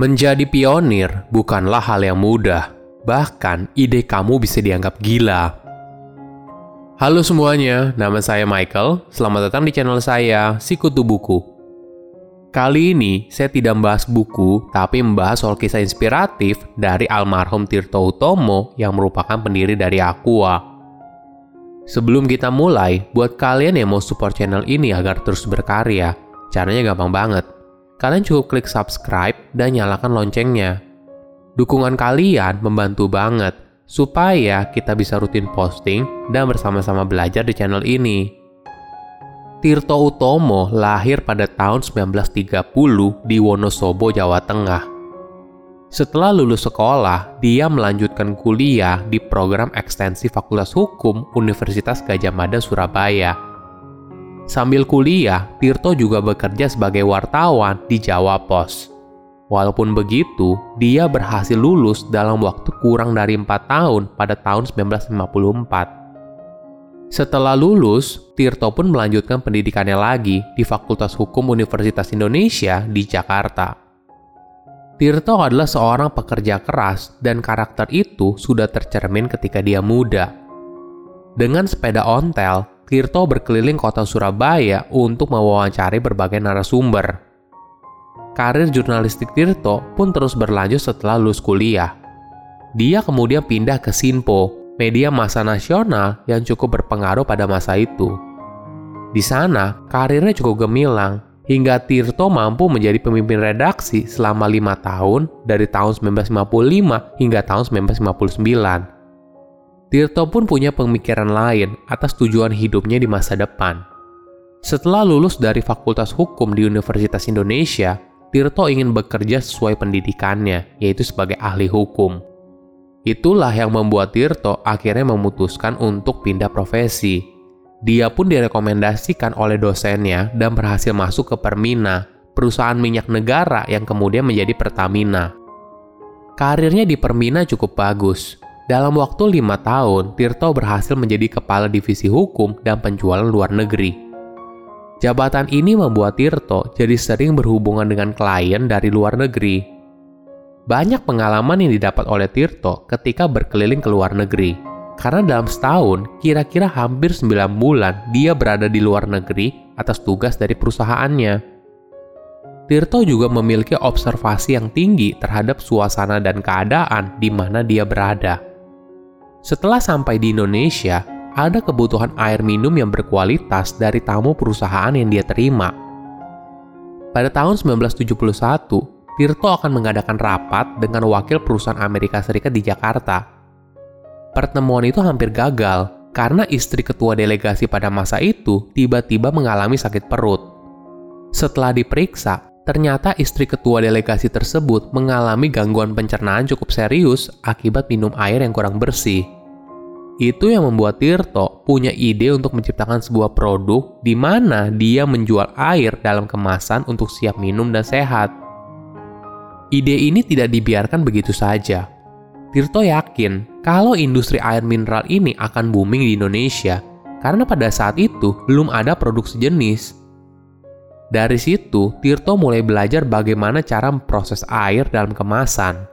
Menjadi pionir bukanlah hal yang mudah, bahkan ide kamu bisa dianggap gila. Halo semuanya, nama saya Michael. Selamat datang di channel saya, Sikutu Buku. Kali ini saya tidak membahas buku, tapi membahas soal kisah inspiratif dari almarhum Tirto Utomo yang merupakan pendiri dari Aqua. Sebelum kita mulai, buat kalian yang mau support channel ini agar terus berkarya, caranya gampang banget kalian cukup klik subscribe dan nyalakan loncengnya. Dukungan kalian membantu banget supaya kita bisa rutin posting dan bersama-sama belajar di channel ini. Tirto Utomo lahir pada tahun 1930 di Wonosobo, Jawa Tengah. Setelah lulus sekolah, dia melanjutkan kuliah di program ekstensi Fakultas Hukum Universitas Gajah Mada, Surabaya Sambil kuliah, Tirto juga bekerja sebagai wartawan di Jawa Pos. Walaupun begitu, dia berhasil lulus dalam waktu kurang dari 4 tahun pada tahun 1954. Setelah lulus, Tirto pun melanjutkan pendidikannya lagi di Fakultas Hukum Universitas Indonesia di Jakarta. Tirto adalah seorang pekerja keras dan karakter itu sudah tercermin ketika dia muda. Dengan sepeda ontel, Tirto berkeliling kota Surabaya untuk mewawancari berbagai narasumber. Karir jurnalistik Tirto pun terus berlanjut setelah lulus kuliah. Dia kemudian pindah ke Sinpo, media masa nasional yang cukup berpengaruh pada masa itu. Di sana, karirnya cukup gemilang, hingga Tirto mampu menjadi pemimpin redaksi selama lima tahun dari tahun 1955 hingga tahun 1959. Tirto pun punya pemikiran lain atas tujuan hidupnya di masa depan. Setelah lulus dari Fakultas Hukum di Universitas Indonesia, Tirto ingin bekerja sesuai pendidikannya, yaitu sebagai ahli hukum. Itulah yang membuat Tirto akhirnya memutuskan untuk pindah profesi. Dia pun direkomendasikan oleh dosennya dan berhasil masuk ke Permina, perusahaan minyak negara yang kemudian menjadi Pertamina. Karirnya di Permina cukup bagus, dalam waktu lima tahun, Tirto berhasil menjadi kepala divisi hukum dan penjualan luar negeri. Jabatan ini membuat Tirto jadi sering berhubungan dengan klien dari luar negeri. Banyak pengalaman yang didapat oleh Tirto ketika berkeliling ke luar negeri. Karena dalam setahun, kira-kira hampir 9 bulan dia berada di luar negeri atas tugas dari perusahaannya. Tirto juga memiliki observasi yang tinggi terhadap suasana dan keadaan di mana dia berada. Setelah sampai di Indonesia, ada kebutuhan air minum yang berkualitas dari tamu perusahaan yang dia terima. Pada tahun 1971, Tirto akan mengadakan rapat dengan wakil perusahaan Amerika Serikat di Jakarta. Pertemuan itu hampir gagal karena istri ketua delegasi pada masa itu tiba-tiba mengalami sakit perut. Setelah diperiksa, ternyata istri ketua delegasi tersebut mengalami gangguan pencernaan cukup serius akibat minum air yang kurang bersih. Itu yang membuat Tirto punya ide untuk menciptakan sebuah produk di mana dia menjual air dalam kemasan untuk siap minum dan sehat. Ide ini tidak dibiarkan begitu saja. Tirto yakin kalau industri air mineral ini akan booming di Indonesia karena pada saat itu belum ada produk sejenis. Dari situ, Tirto mulai belajar bagaimana cara memproses air dalam kemasan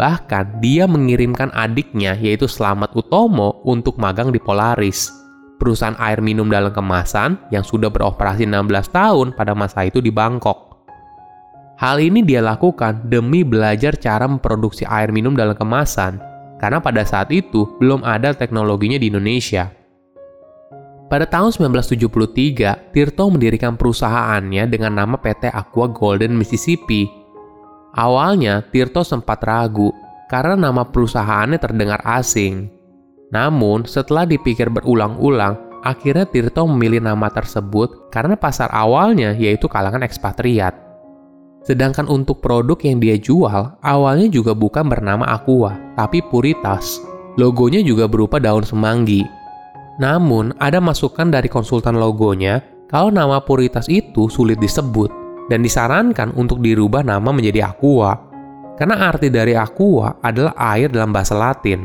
Bahkan dia mengirimkan adiknya yaitu Slamet Utomo untuk magang di Polaris, perusahaan air minum dalam kemasan yang sudah beroperasi 16 tahun pada masa itu di Bangkok. Hal ini dia lakukan demi belajar cara memproduksi air minum dalam kemasan, karena pada saat itu belum ada teknologinya di Indonesia. Pada tahun 1973, Tirto mendirikan perusahaannya dengan nama PT Aqua Golden Mississippi Awalnya, Tirto sempat ragu karena nama perusahaannya terdengar asing. Namun, setelah dipikir berulang-ulang, akhirnya Tirto memilih nama tersebut karena pasar awalnya yaitu kalangan ekspatriat. Sedangkan untuk produk yang dia jual, awalnya juga bukan bernama Aqua, tapi Puritas. Logonya juga berupa daun semanggi. Namun, ada masukan dari konsultan logonya kalau nama Puritas itu sulit disebut dan disarankan untuk dirubah nama menjadi Aqua, karena arti dari Aqua adalah air dalam bahasa Latin.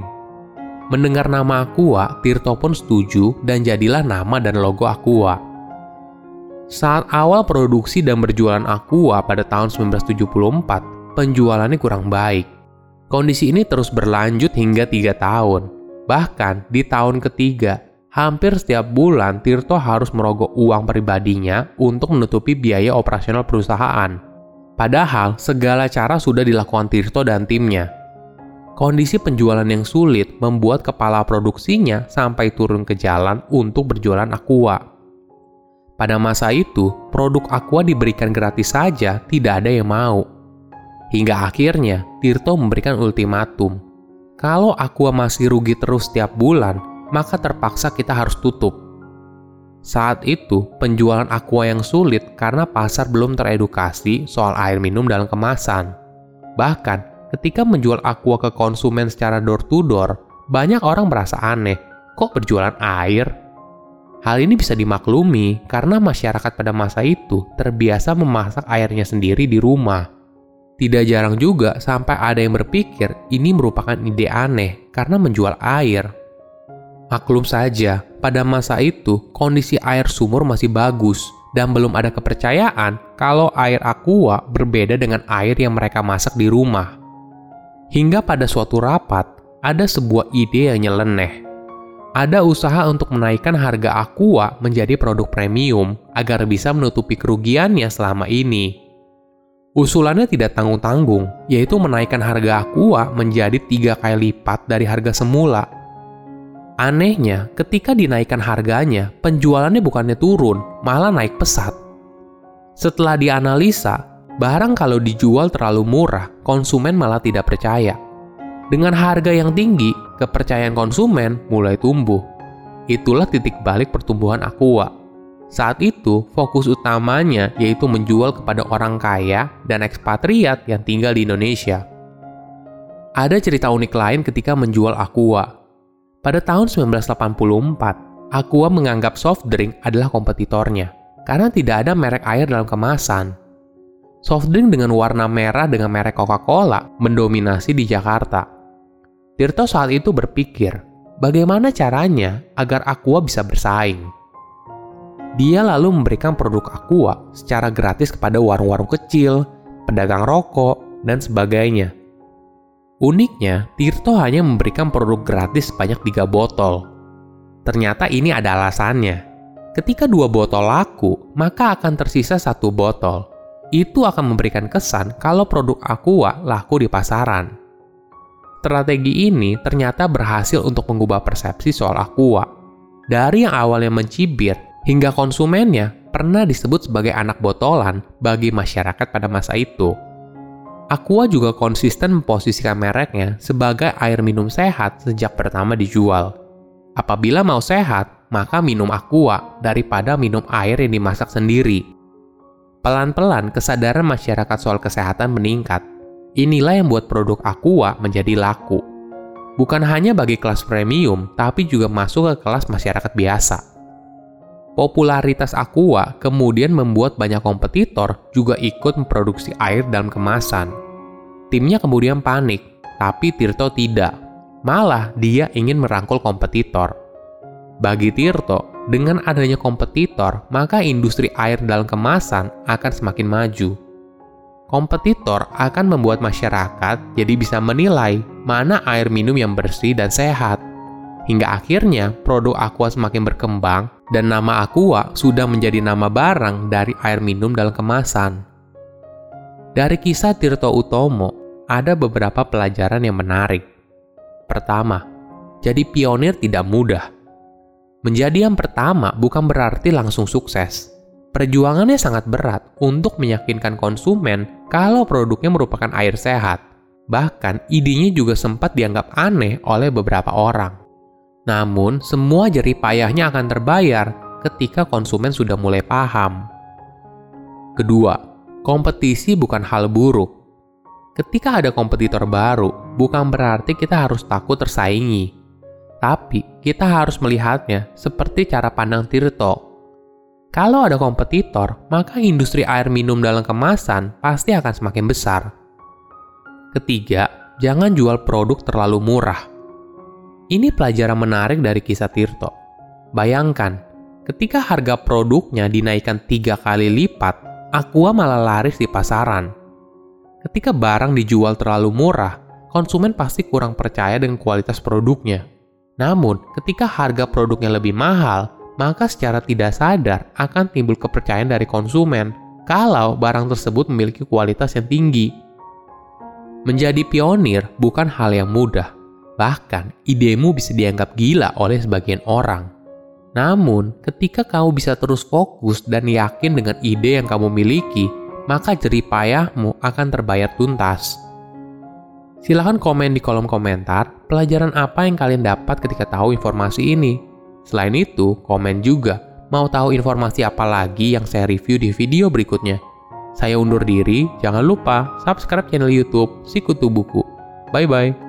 Mendengar nama Aqua, Tirto pun setuju dan jadilah nama dan logo Aqua. Saat awal produksi dan berjualan Aqua pada tahun 1974, penjualannya kurang baik. Kondisi ini terus berlanjut hingga tiga tahun. Bahkan di tahun ketiga, hampir setiap bulan Tirto harus merogoh uang pribadinya untuk menutupi biaya operasional perusahaan. Padahal segala cara sudah dilakukan Tirto dan timnya. Kondisi penjualan yang sulit membuat kepala produksinya sampai turun ke jalan untuk berjualan aqua. Pada masa itu, produk aqua diberikan gratis saja, tidak ada yang mau. Hingga akhirnya, Tirto memberikan ultimatum. Kalau aqua masih rugi terus setiap bulan, maka terpaksa kita harus tutup. Saat itu, penjualan aqua yang sulit karena pasar belum teredukasi soal air minum dalam kemasan. Bahkan, ketika menjual aqua ke konsumen secara door to door, banyak orang merasa aneh, kok berjualan air? Hal ini bisa dimaklumi karena masyarakat pada masa itu terbiasa memasak airnya sendiri di rumah. Tidak jarang juga sampai ada yang berpikir ini merupakan ide aneh karena menjual air. Maklum saja, pada masa itu kondisi air sumur masih bagus dan belum ada kepercayaan kalau air aqua berbeda dengan air yang mereka masak di rumah. Hingga pada suatu rapat, ada sebuah ide yang nyeleneh ada usaha untuk menaikkan harga Aqua menjadi produk premium agar bisa menutupi kerugiannya selama ini. Usulannya tidak tanggung-tanggung, yaitu menaikkan harga Aqua menjadi tiga kali lipat dari harga semula. Anehnya, ketika dinaikkan harganya, penjualannya bukannya turun, malah naik pesat. Setelah dianalisa, barang kalau dijual terlalu murah, konsumen malah tidak percaya. Dengan harga yang tinggi, kepercayaan konsumen mulai tumbuh. Itulah titik balik pertumbuhan Aqua. Saat itu, fokus utamanya yaitu menjual kepada orang kaya dan ekspatriat yang tinggal di Indonesia. Ada cerita unik lain ketika menjual Aqua. Pada tahun 1984, Aqua menganggap soft drink adalah kompetitornya karena tidak ada merek air dalam kemasan soft drink dengan warna merah dengan merek Coca-Cola mendominasi di Jakarta. Tirto saat itu berpikir, bagaimana caranya agar Aqua bisa bersaing. Dia lalu memberikan produk Aqua secara gratis kepada warung-warung kecil, pedagang rokok, dan sebagainya. Uniknya, Tirto hanya memberikan produk gratis sebanyak 3 botol. Ternyata ini ada alasannya. Ketika dua botol laku, maka akan tersisa satu botol. Itu akan memberikan kesan kalau produk Aqua laku di pasaran. Strategi ini ternyata berhasil untuk mengubah persepsi soal Aqua. Dari yang awalnya mencibir hingga konsumennya pernah disebut sebagai anak botolan bagi masyarakat pada masa itu. Aqua juga konsisten memposisikan mereknya sebagai air minum sehat sejak pertama dijual. Apabila mau sehat, maka minum Aqua daripada minum air yang dimasak sendiri. Pelan-pelan kesadaran masyarakat soal kesehatan meningkat Inilah yang buat produk Aqua menjadi laku. Bukan hanya bagi kelas premium, tapi juga masuk ke kelas masyarakat biasa. Popularitas Aqua kemudian membuat banyak kompetitor juga ikut memproduksi air dalam kemasan. Timnya kemudian panik, tapi Tirto tidak. Malah dia ingin merangkul kompetitor. Bagi Tirto, dengan adanya kompetitor, maka industri air dalam kemasan akan semakin maju kompetitor akan membuat masyarakat jadi bisa menilai mana air minum yang bersih dan sehat. Hingga akhirnya produk Aqua semakin berkembang dan nama Aqua sudah menjadi nama barang dari air minum dalam kemasan. Dari kisah Tirto Utomo, ada beberapa pelajaran yang menarik. Pertama, jadi pionir tidak mudah. Menjadi yang pertama bukan berarti langsung sukses Perjuangannya sangat berat untuk meyakinkan konsumen kalau produknya merupakan air sehat. Bahkan idenya juga sempat dianggap aneh oleh beberapa orang. Namun, semua jerih payahnya akan terbayar ketika konsumen sudah mulai paham. Kedua, kompetisi bukan hal buruk. Ketika ada kompetitor baru, bukan berarti kita harus takut tersaingi. Tapi, kita harus melihatnya seperti cara pandang Tirto kalau ada kompetitor, maka industri air minum dalam kemasan pasti akan semakin besar. Ketiga, jangan jual produk terlalu murah. Ini pelajaran menarik dari kisah Tirto. Bayangkan, ketika harga produknya dinaikkan tiga kali lipat, Aqua malah laris di pasaran. ketika barang dijual terlalu murah, konsumen pasti kurang percaya dengan kualitas produknya. Namun, ketika harga produknya lebih mahal, maka secara tidak sadar akan timbul kepercayaan dari konsumen kalau barang tersebut memiliki kualitas yang tinggi. Menjadi pionir bukan hal yang mudah. Bahkan, idemu bisa dianggap gila oleh sebagian orang. Namun, ketika kamu bisa terus fokus dan yakin dengan ide yang kamu miliki, maka jerih payahmu akan terbayar tuntas. Silahkan komen di kolom komentar pelajaran apa yang kalian dapat ketika tahu informasi ini. Selain itu, komen juga mau tahu informasi apa lagi yang saya review di video berikutnya. Saya undur diri, jangan lupa subscribe channel YouTube Sikutu Buku. Bye bye.